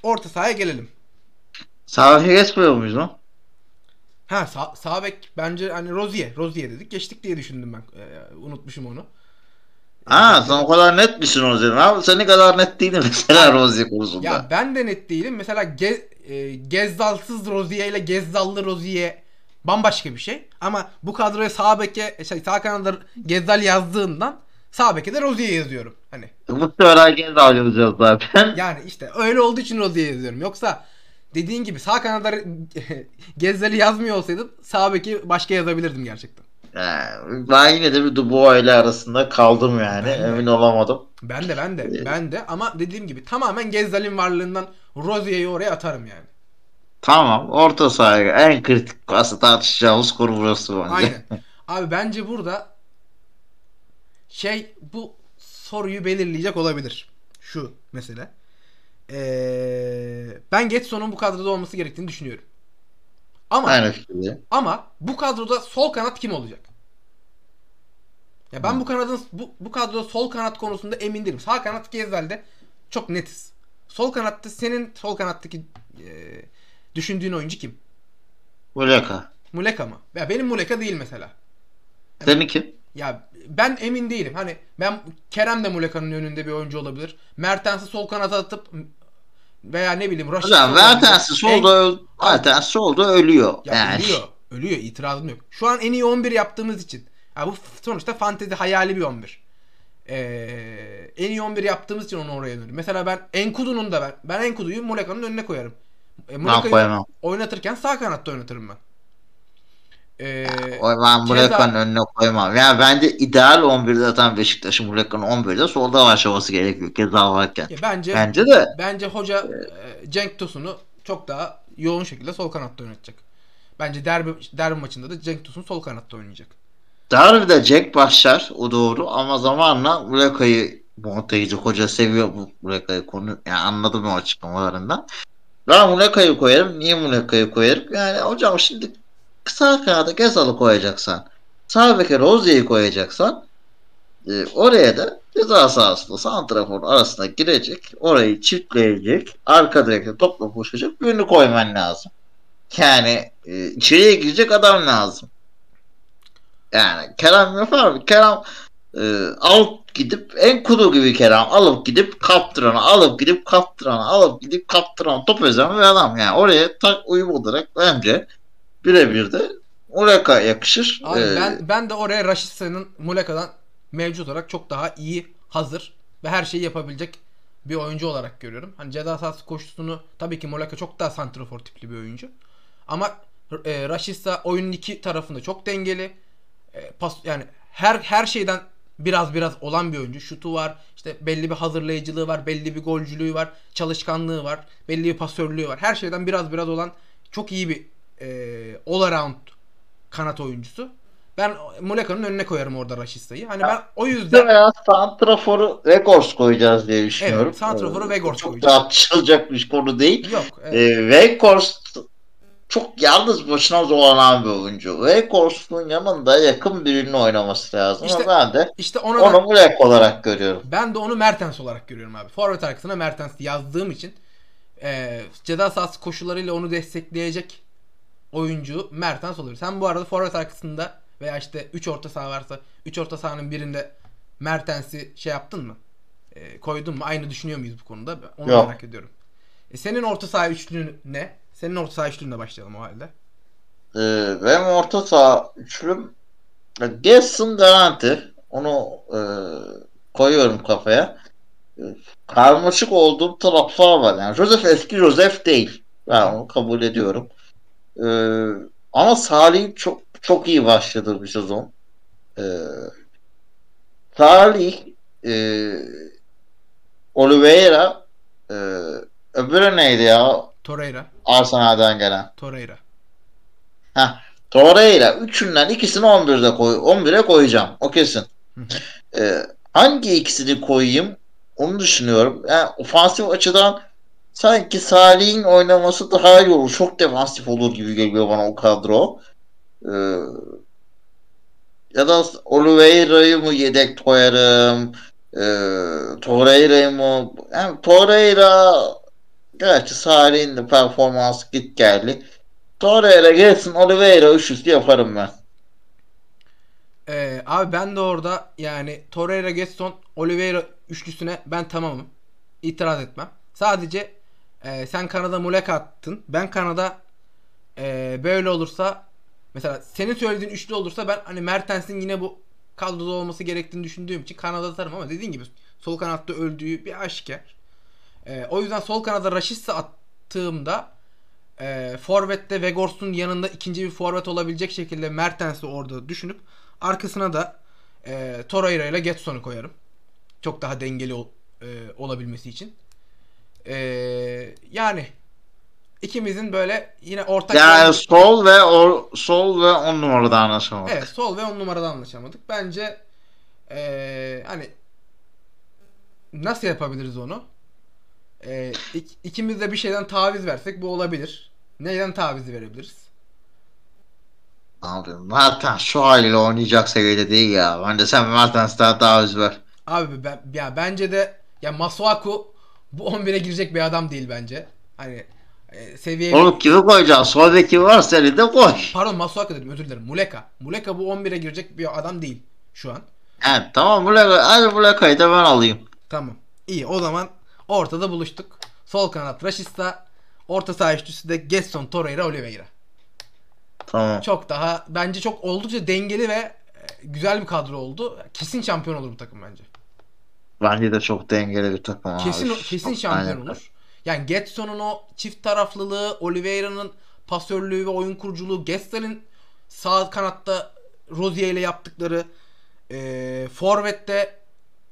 orta sahaya gelelim. Sağ geçmiyor muyuz lan? Ha sağ, sağ bek bence hani Rozier. Rozier dedik. Geçtik diye düşündüm ben. Ee, unutmuşum onu. Ha sen o kadar net misin Rozier? Abi senin kadar net değilim (laughs) mesela Rozier konusunda. Ya ben de net değilim. Mesela Ge e, Gezzalsız Rozier ile Gezzallı Rozier bambaşka bir şey. Ama bu kadroya sağ beke şey sağ kanada Gezzal yazdığından sağ beke de Rozier yazıyorum. Hani Bu sefer herkes de alacağız zaten. yani işte öyle olduğu için Rozier yazıyorum. Yoksa dediğin gibi sağ kanada (laughs) Gezzal'i yazmıyor olsaydım sağ beki başka yazabilirdim gerçekten. Yani ben yine de bir Dubois ile arasında kaldım yani. Ben de. Emin olamadım. Ben de ben de Evet. ben de ama dediğim gibi tamamen Gezzal'in varlığından Rozier'i oraya atarım yani. Tamam. Orta sahaya en kritik aslında tartışacağımız konu burası bence. Aynen. (laughs) Abi bence burada şey bu soruyu belirleyecek olabilir. Şu mesele. Ee, ben Getson'un bu kadroda olması gerektiğini düşünüyorum. Ama Aynı fikirde. ama bu kadroda sol kanat kim olacak? Ya ben Hı. bu kanadın bu, bu kadroda sol kanat konusunda emin değilim. Sağ kanat Gezzel'de çok netiz. Sol kanatta senin sol kanattaki e, düşündüğün oyuncu kim? Muleka. Muleka mı? Ya benim Muleka değil mesela. Senin kim? Ya ben emin değilim. Hani ben Kerem de Muleka'nın önünde bir oyuncu olabilir. Mertens'i sol kanata atıp veya ne bileyim Raşit'i Hocam. Mertens'i solda, Mertens solda ölüyor. Ya yani. ölüyor. Ölüyor. itirazım yok. Şu an en iyi 11 yaptığımız için. Ya bu sonuçta fantezi hayali bir 11. Ee, en iyi 11 yaptığımız için onu oraya dönüyorum. Mesela ben Enkudu'nun da ben. Ben Enkudu'yu Muleka'nın önüne koyarım. E, Muleka'yı oynatırken sağ kanatta oynatırım ben. Ee, O ben Muleka'nın önüne koymam. Yani bence ideal 11'de zaten Beşiktaş'ın Muleka'nın 11'de solda başlaması gerekiyor keza varken. ya bence Bence de Bence hoca e, Cenk Tosun'u çok daha yoğun şekilde sol kanatta oynatacak. Bence derbi derbi maçında da Cenk Tosun sol kanatta oynayacak. Derby'de Jack başlar o doğru ama zamanla Muleka'yı Montaigne hoca seviyor bu Muleka'yı konu yani anladım o açıklamalarından. Ben Muleka'yı koyarım. Niye Muleka'yı koyarım? Yani hocam şimdi sağ kanada Gezal'ı koyacaksan sağ beke Rozier'i koyacaksan e, oraya da ceza sahasında santrafor arasına girecek. Orayı çiftleyecek. Arka direkte topla koşacak. Birini koyman lazım. Yani e, içeriye girecek adam lazım. Yani Kerem yapar mı? Kerem e, alıp gidip en kudu gibi Kerem alıp gidip kaptıranı alıp gidip kaptıranı alıp gidip kaptıran top özen bir adam. Yani oraya tak uyum olarak bence birebir de Muleka yakışır. Abi Ee, ben ben de oraya Rashica'nın Muleka'dan mevcut olarak çok daha iyi, hazır ve her şeyi yapabilecek bir oyuncu olarak görüyorum. Hani ceza sahası koşusunu tabii ki Muleka çok daha santrafor tipli bir oyuncu. Ama e, Rashica oyunun iki tarafında çok dengeli. E, pas yani her her şeyden biraz biraz olan bir oyuncu. Şutu var, işte belli bir hazırlayıcılığı var, belli bir golcülüğü var, çalışkanlığı var, belli bir pasörlüğü var. Her şeyden biraz biraz olan çok iyi bir e, all around kanat oyuncusu. Ben Muleka'nın önüne koyarım orada Rashista'yı. Hani ben o yüzden veya Santrafor'u Vegors koyacağız diye düşünüyorum. Evet, Santrafor'u Ee, Vegors Çok koyacağız. tartışılacak bir konu değil. yok. evet. Ee, Vegors çok yalnız başına zorlanan bir oyuncu. Vegors'un yanında yakın birinin oynaması lazım. İşte ben de işte ona onu Mulek olarak görüyorum. ben de onu Mertens olarak görüyorum abi. Forvet arkasına Mertens yazdığım için e, ceza sahası koşullarıyla onu destekleyecek oyuncu Mertens olur. Sen bu arada forvet arkasında veya işte 3 orta saha varsa 3 orta sahanın birinde Mertens'i şey yaptın mı? E, koydun mu? Aynı düşünüyor muyuz bu konuda? Onu Yok. merak ediyorum. E, senin orta saha üçlün ne? Senin orta saha üçlünle başlayalım o halde. Ee, benim orta saha üçlüm e, Gerson garanti. Onu e, koyuyorum kafaya. E, karmaşık olduğum taraflar var. Yani Joseph eski Joseph değil. Ben onu kabul ediyorum. E, ama Salih çok çok iyi başladı bir sezon. E, Salih e, Oliveira e, öbürü neydi ya? Torreira. Arsenal'den gelen. Torreira. Heh. Torreira üçünden ikisini 11'de koy 11'e koyacağım. O kesin. Ee, hangi ikisini koyayım? Onu düşünüyorum. Yani ofansif açıdan sanki Salih'in oynaması daha iyi olur. Çok defansif olur gibi geliyor bana o kadro. Ee, ya da Oliveira'yı mı yedek koyarım? Ee, Torreira'yı mı? Yani Torreira gerçi Salih'in de performansı git geldi. Torreira gelsin Oliveira üçlüsü yaparım ben. Ee, abi ben de orada yani Torreira, Getson, Oliveira üçlüsüne ben tamamım. İtiraz etmem. Sadece e, sen Kanada Muleka attın. Ben Kanada e, böyle olursa mesela senin söylediğin üçlü olursa ben hani Mertens'in yine bu kadroda olması gerektiğini düşündüğüm için Kanada atarım ama dediğin gibi sol kanatta öldüğü bir aşikar. E, o yüzden sol kanada Rashica attığımda e, Forvet'te Vegors'un yanında ikinci bir forvet olabilecek şekilde Mertens'i orada düşünüp arkasına da e, Torreira ile Getson'u koyarım. Çok daha dengeli ol- e, olabilmesi için. E, yani ikimizin böyle yine ortak Yani sol ve o, sol ve on numarada anlaşamadık. Evet sol ve on numarada anlaşamadık. Bence eee, hani nasıl yapabiliriz onu? Eee ik- ikimiz de bir şeyden taviz versek bu olabilir. Neyden taviz verebiliriz? Abi Mertens şu haliyle oynayacak seviyede değil ya. Bence sen Mertens'ten daha öz ver. Abi ben ya bence de ya Masuaku bu 11'e girecek bir adam değil bence. Hani e, seviye Oğlum kimi koyacaksın? Sol beki var seni de koy. Pardon Masuaku dedim özür dilerim. Muleka. Muleka bu 11'e girecek bir adam değil şu an. Evet tamam Muleka, hadi Muleka'yı da ben alayım. Tamam. İyi o zaman ortada buluştuk. Sol kanat Rashica, orta saha üçlüsü de Gerson, Torreira, Oliveira. Tamam. Çok daha bence çok oldukça dengeli ve e, güzel bir kadro oldu. Kesin şampiyon olur bu takım bence. Bence de çok dengeli bir takım abi. Kesin kesin şampiyon Aynen. olur. Yani Getson'un o çift taraflılığı, Oliveira'nın pasörlüğü ve oyun kuruculuğu, Gestal'in sağ kanatta Rozier ile yaptıkları, e, Forvet'te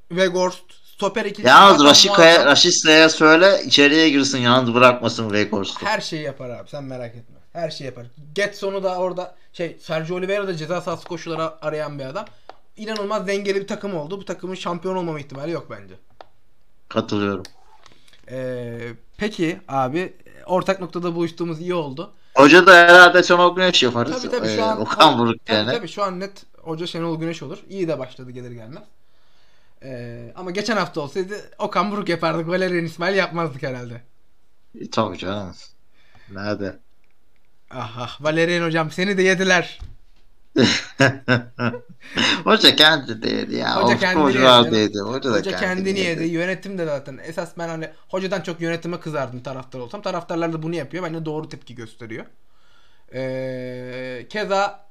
Weghorst, stoper ikilisi Yalnız Raşika'ya. Raşista'ya söyle içeriye girsin yalnız bırakmasın Vegors'u. her şeyi yapar abi sen merak etme. Her şey yapar. Getson'u da orada şey Sergio Oliveira da ceza sahası koşuları arayan bir adam. İnanılmaz dengeli bir takım oldu. Bu takımın şampiyon olmama ihtimali yok bence. Katılıyorum. Ee, peki abi ortak noktada buluştuğumuz iyi oldu. Hoca da herhalde Şenol Güneş yaparız. Tabii tabii şu Ee, an Okan Buruk tabii, yani. tabii şu an net Hoca Şenol Güneş olur. İyi de başladı gelir gelmez. Ee, ama geçen hafta olsaydı Okan Buruk yapardık. Valerian İsmail yapmazdık herhalde. E, Tabii canım. Nerede? Ah ah Valerian hocam seni de yediler. (laughs) Hoca kendi de yedi ya. Hoca Hoca kendini Hocalar yedi. da yedi. Hoca, Hoca kendini yedi. Yönetim de zaten. Esas ben hani hocadan çok yönetime kızardım taraftar olsam. Taraftarlar da bunu yapıyor. Bence doğru tepki gösteriyor. Ee, keza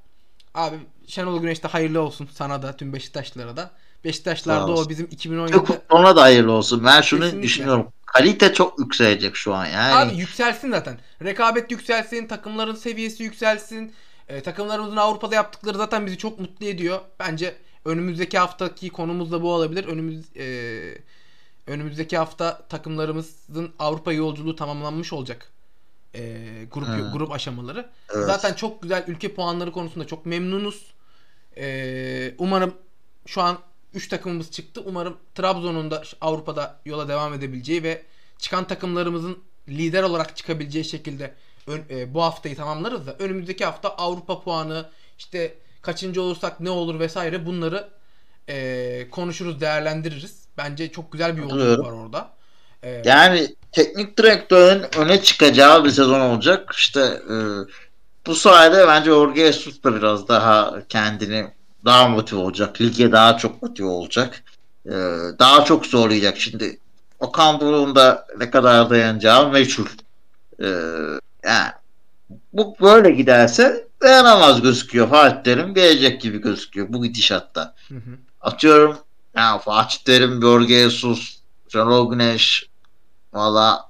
abi Şenol Güneş de hayırlı olsun sana da tüm Beşiktaşlılara da. Beşiktaşlar Sağ da o bizim Türk 2017'de futboluna da hayırlı olsun. Ben şunu Kesinlikle. düşünüyorum. Kalite çok yükselecek şu an yani. Abi yükselsin zaten. Rekabet yükselsin, takımların seviyesi yükselsin. Ee, takımlarımızın Avrupa'da yaptıkları zaten bizi çok mutlu ediyor. Bence önümüzdeki haftaki konumuz da bu olabilir. Önümüz e, önümüzdeki hafta takımlarımızın Avrupa yolculuğu tamamlanmış olacak. E, grup Hı. grup aşamaları. Evet. Zaten çok güzel ülke puanları konusunda çok memnunuz. E, umarım şu an 3 takımımız çıktı. Umarım Trabzon'un da Avrupa'da yola devam edebileceği ve çıkan takımlarımızın lider olarak çıkabileceği şekilde ön- e, bu haftayı tamamlarız da önümüzdeki hafta Avrupa puanı işte kaçıncı olursak ne olur vesaire bunları e, konuşuruz değerlendiririz. Bence çok güzel bir yolculuk var orada. E, Yani teknik direktörün öne çıkacağı bir sezon olacak. İşte e, bu sayede bence Jorge Jesus da biraz daha kendini daha motive olacak. Lige daha çok motive olacak. E, daha çok zorlayacak. Şimdi Okan Buruk'un da ne kadar dayanacağı meçhul. E, yani bu böyle giderse dayanamaz gözüküyor. Fatih Terim gelecek gibi gözüküyor bu gidişatta. hı hı. Atıyorum ya Fatih Terim, Jorge Jesus, Şenol Güneş valla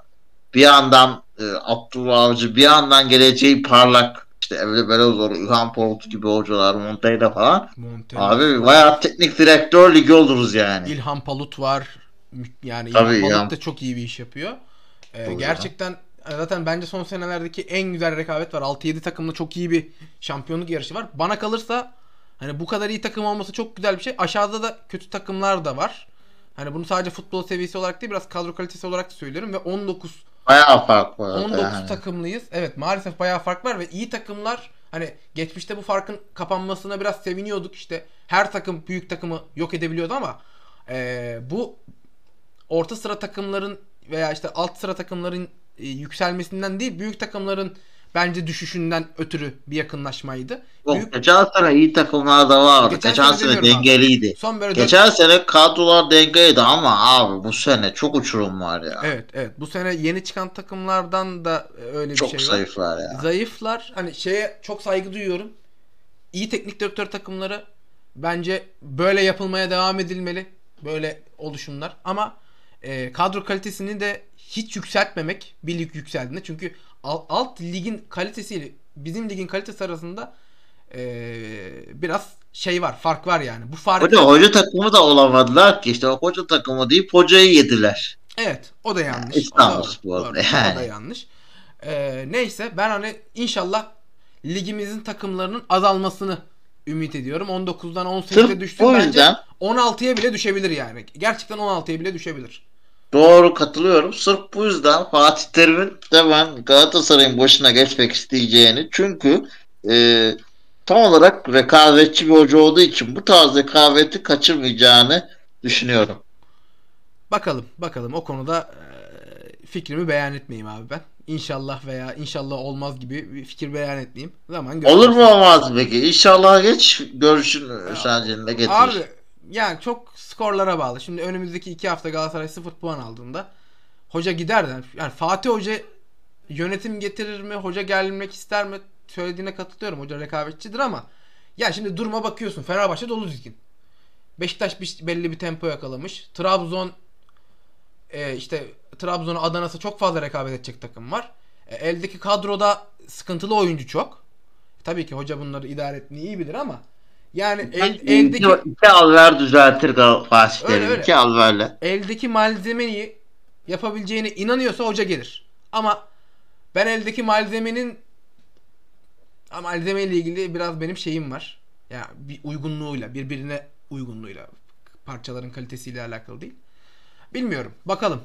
bir yandan e, Abdullah Avcı bir yandan geleceği parlak işte Emre Belözoğlu, İlhan Polut gibi hocalar Montella falan. Montella Abi bayağı teknik direktör ligi oluruz yani. İlhan Palut var. Yani Tabii İlhan Palut da çok iyi bir iş yapıyor. Ee, gerçekten e, zaten bence son senelerdeki en güzel rekabet var. 6-7 takımla çok iyi bir şampiyonluk yarışı var. Bana kalırsa hani bu kadar iyi takım olması çok güzel bir şey. Aşağıda da kötü takımlar da var. Hani bunu sadece futbol seviyesi olarak değil biraz kadro kalitesi olarak da söylüyorum ve 19 Bayağı fark var. 19 yani. takımlıyız. Evet maalesef bayağı fark var ve iyi takımlar hani geçmişte bu farkın kapanmasına biraz seviniyorduk. İşte her takım büyük takımı yok edebiliyordu ama eee, bu orta sıra takımların veya işte alt sıra takımların e, yükselmesinden değil büyük takımların bence düşüşünden ötürü bir yakınlaşmaydı. Yok, Büyük, geçen sene iyi takımlar da vardı. Geçen Geçen, sene sene abi. dengeliydi. son böyle Geçen sene kadrolar dengeliydi ama abi bu sene çok uçurum var ya. evet evet bu sene yeni çıkan takımlardan da öyle bir çok şey var. zayıflar ya. Zayıflar. Hani şeye çok saygı duyuyorum. İyi teknik direktör takımları bence böyle yapılmaya devam edilmeli. Böyle oluşumlar. Ama e, kadro kalitesini de hiç yükseltmemek bir lig yükseldiğinde. Çünkü alt, alt ligin kalitesiyle bizim ligin kalitesi arasında e, biraz şey var. Fark var yani. Bu farkı Hoca, hoca takımı da olamadılar ki işte o hoca takımı deyip hocayı yediler. Evet o da yanlış. İstanbul o da, Spor'da doğru, yani. O da yanlış. Ee, neyse ben hani inşallah ligimizin takımlarının azalmasını ümit ediyorum. 19'dan 18'e Sırf düştü. bu Bence yüzden 16'ya bile düşebilir yani. Gerçekten 16'ya bile düşebilir. Doğru katılıyorum. Sırf bu yüzden Fatih Terim'in de ben Galatasaray'ın başına geçmek isteyeceğini çünkü e, tam olarak rekabetçi bir hoca olduğu için bu tarz rekabeti kaçırmayacağını düşünüyorum. Bakalım bakalım o konuda e, fikrimi beyan etmeyeyim abi ben. İnşallah veya inşallah olmaz gibi bir fikir beyan etmeyeyim. Zaman Olur mu olmaz peki? İnşallah geç görüşün sence ne getirir? Abi yani çok skorlara bağlı. Şimdi önümüzdeki iki hafta Galatasaray 0 puan aldığında hoca gider de yani Fatih Hoca yönetim getirir mi? Hoca gelmek ister mi? Söylediğine katılıyorum. Hoca rekabetçidir ama ya şimdi duruma bakıyorsun. Fenerbahçe dolu dizgin. Beşiktaş bir- belli bir tempo yakalamış. Trabzon e, işte Trabzon'a Adana'sı çok fazla rekabet edecek takım var. E, eldeki kadroda sıkıntılı oyuncu çok. Tabii ki hoca bunları idare etmeyi iyi bilir ama yani el, eldeki iki alver düzeltir Gal- Fatih Öyle, Terim. öyle. İki alverle. eldeki malzemeyi yapabileceğine inanıyorsa hoca gelir. Ama ben eldeki malzemenin Ama malzeme ile ilgili biraz benim şeyim var. Ya bir uygunluğuyla, birbirine uygunluğuyla parçaların kalitesiyle alakalı değil. Bilmiyorum. Bakalım.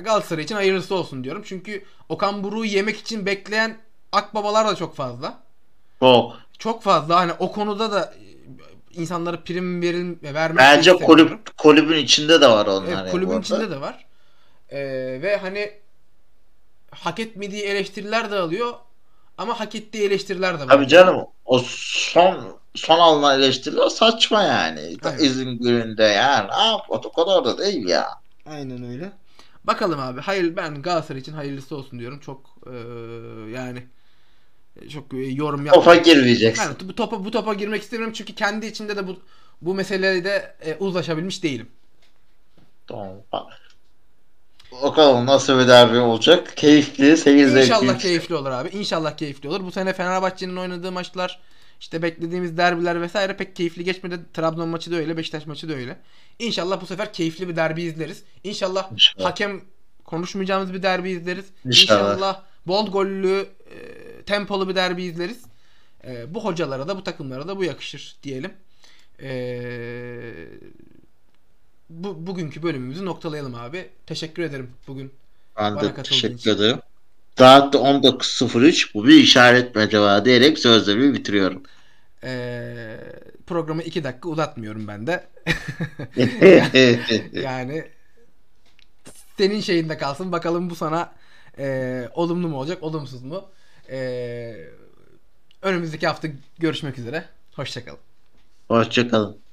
Galatasaray için hayırlısı olsun diyorum. Çünkü Okan Buruk'u yemek için bekleyen akbabalar da çok fazla. Çok. Çok fazla. Hani o konuda da insanlara prim veril vermek Bence kulüp, kulübün içinde de var onlar. Evet, kulübün içinde de var. Ee, ve hani hak etmediği eleştiriler de alıyor ama hak ettiği eleştiriler de var. Tabii canım o son son alınan eleştiriler saçma yani. Evet. İzin gününde yani. Aa, o kadar da değil ya. Aynen öyle. Bakalım abi. Hayır ben Galatasaray için hayırlısı olsun diyorum. Çok eee, yani çok e, yorum Topa yapmak. girmeyeceksin. Yani bu topa bu topa girmek istemiyorum çünkü kendi içinde de bu bu meselede e, uzlaşabilmiş değilim. Tamam. Bakalım nasıl bir derbi olacak. Keyifli, seyir zevki. İnşallah keyifli olur abi. İnşallah keyifli olur. Bu sene Fenerbahçe'nin oynadığı maçlar işte beklediğimiz derbiler vesaire pek keyifli geçmedi. Trabzon maçı da öyle, Beşiktaş maçı da öyle. İnşallah bu sefer keyifli bir derbi izleriz. İnşallah, İnşallah. hakem konuşmayacağımız bir derbi izleriz. İnşallah. İnşallah bol gollü, e, tempolu bir derbi izleriz. E, bu hocalara da bu takımlara da bu yakışır diyelim. E, bu bugünkü bölümümüzü noktalayalım abi. Teşekkür ederim bugün Ben de teşekkür için. ederim. Saat de 19.03. Bu bir işaret mi acaba diyerek sözlerimi bitiriyorum. Ee, programı iki dakika uzatmıyorum ben de. (laughs) yani senin şeyinde kalsın. Bakalım bu sana e, olumlu mu olacak, olumsuz mu? E, önümüzdeki hafta görüşmek üzere. Hoşçakalın. Hoşçakalın.